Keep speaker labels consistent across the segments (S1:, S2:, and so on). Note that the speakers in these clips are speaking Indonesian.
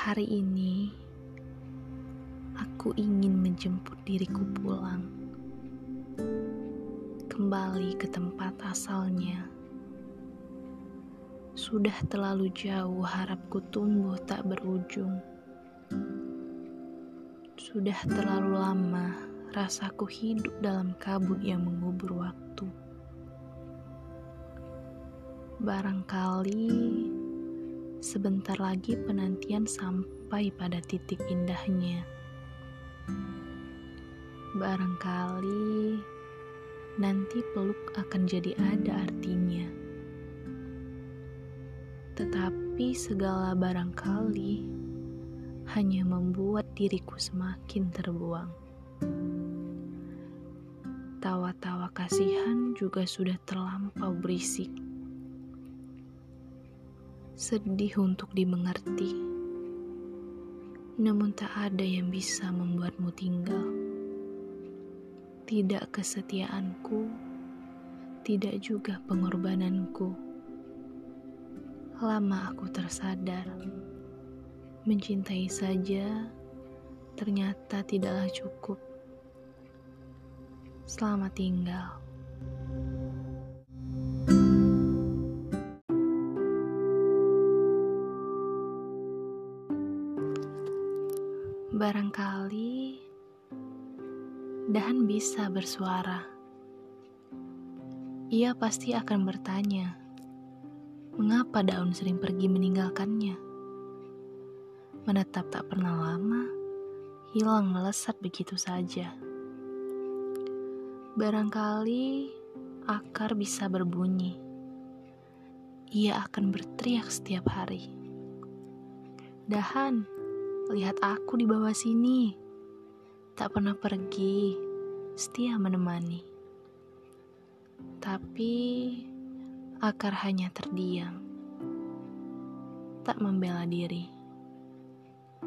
S1: Hari ini aku ingin menjemput diriku pulang kembali ke tempat asalnya. Sudah terlalu jauh harapku tumbuh tak berujung. Sudah terlalu lama rasaku hidup dalam kabut yang mengubur waktu. Barangkali sebentar lagi penantian sampai pada titik indahnya. Barangkali nanti peluk akan jadi ada artinya. Tetapi segala barangkali hanya membuat diriku semakin terbuang. Tawa-tawa kasihan juga sudah terlampau berisik sedih untuk dimengerti. Namun tak ada yang bisa membuatmu tinggal. Tidak kesetiaanku, tidak juga pengorbananku. Lama aku tersadar, mencintai saja ternyata tidaklah cukup. Selamat tinggal. Barangkali dahan bisa bersuara. Ia pasti akan bertanya, mengapa daun sering pergi meninggalkannya? Menetap tak pernah lama, hilang melesat begitu saja. Barangkali akar bisa berbunyi. Ia akan berteriak setiap hari. Dahan, Lihat aku di bawah sini. Tak pernah pergi, setia menemani. Tapi akar hanya terdiam. Tak membela diri.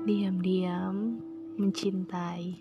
S1: Diam-diam mencintai.